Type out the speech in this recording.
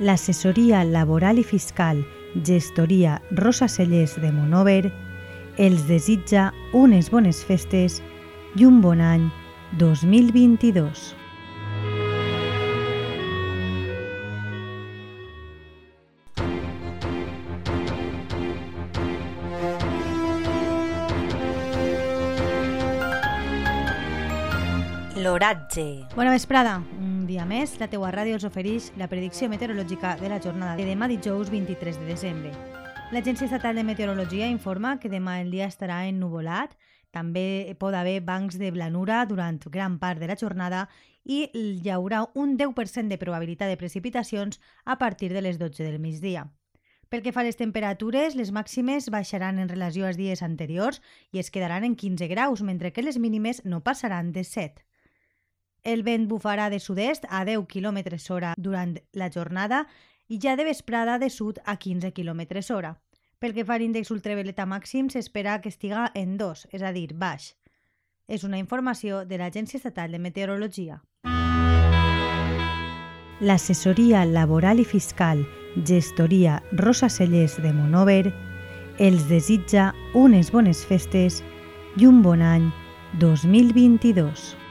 l'assessoria laboral i fiscal Gestoria Rosa Cellers de Monover els desitja unes bones festes i un bon any 2022. L'oratge. Bona vesprada. Un dia més, la teua ràdio us ofereix la predicció meteorològica de la jornada de demà dijous 23 de desembre. L'Agència Estatal de Meteorologia informa que demà el dia estarà ennuvolat, també pot haver bancs de blanura durant gran part de la jornada i hi haurà un 10% de probabilitat de precipitacions a partir de les 12 del migdia. Pel que fa a les temperatures, les màximes baixaran en relació als dies anteriors i es quedaran en 15 graus, mentre que les mínimes no passaran de 7. El vent bufarà de sud-est a 10 km hora durant la jornada i ja de vesprada de sud a 15 km hora. Pel que fa a l'índex ultravioleta màxim, s'espera que estiga en 2, és a dir, baix. És una informació de l'Agència Estatal de Meteorologia. L'assessoria laboral i fiscal Gestoria Rosa Cellers de Monover els desitja unes bones festes i un bon any 2022.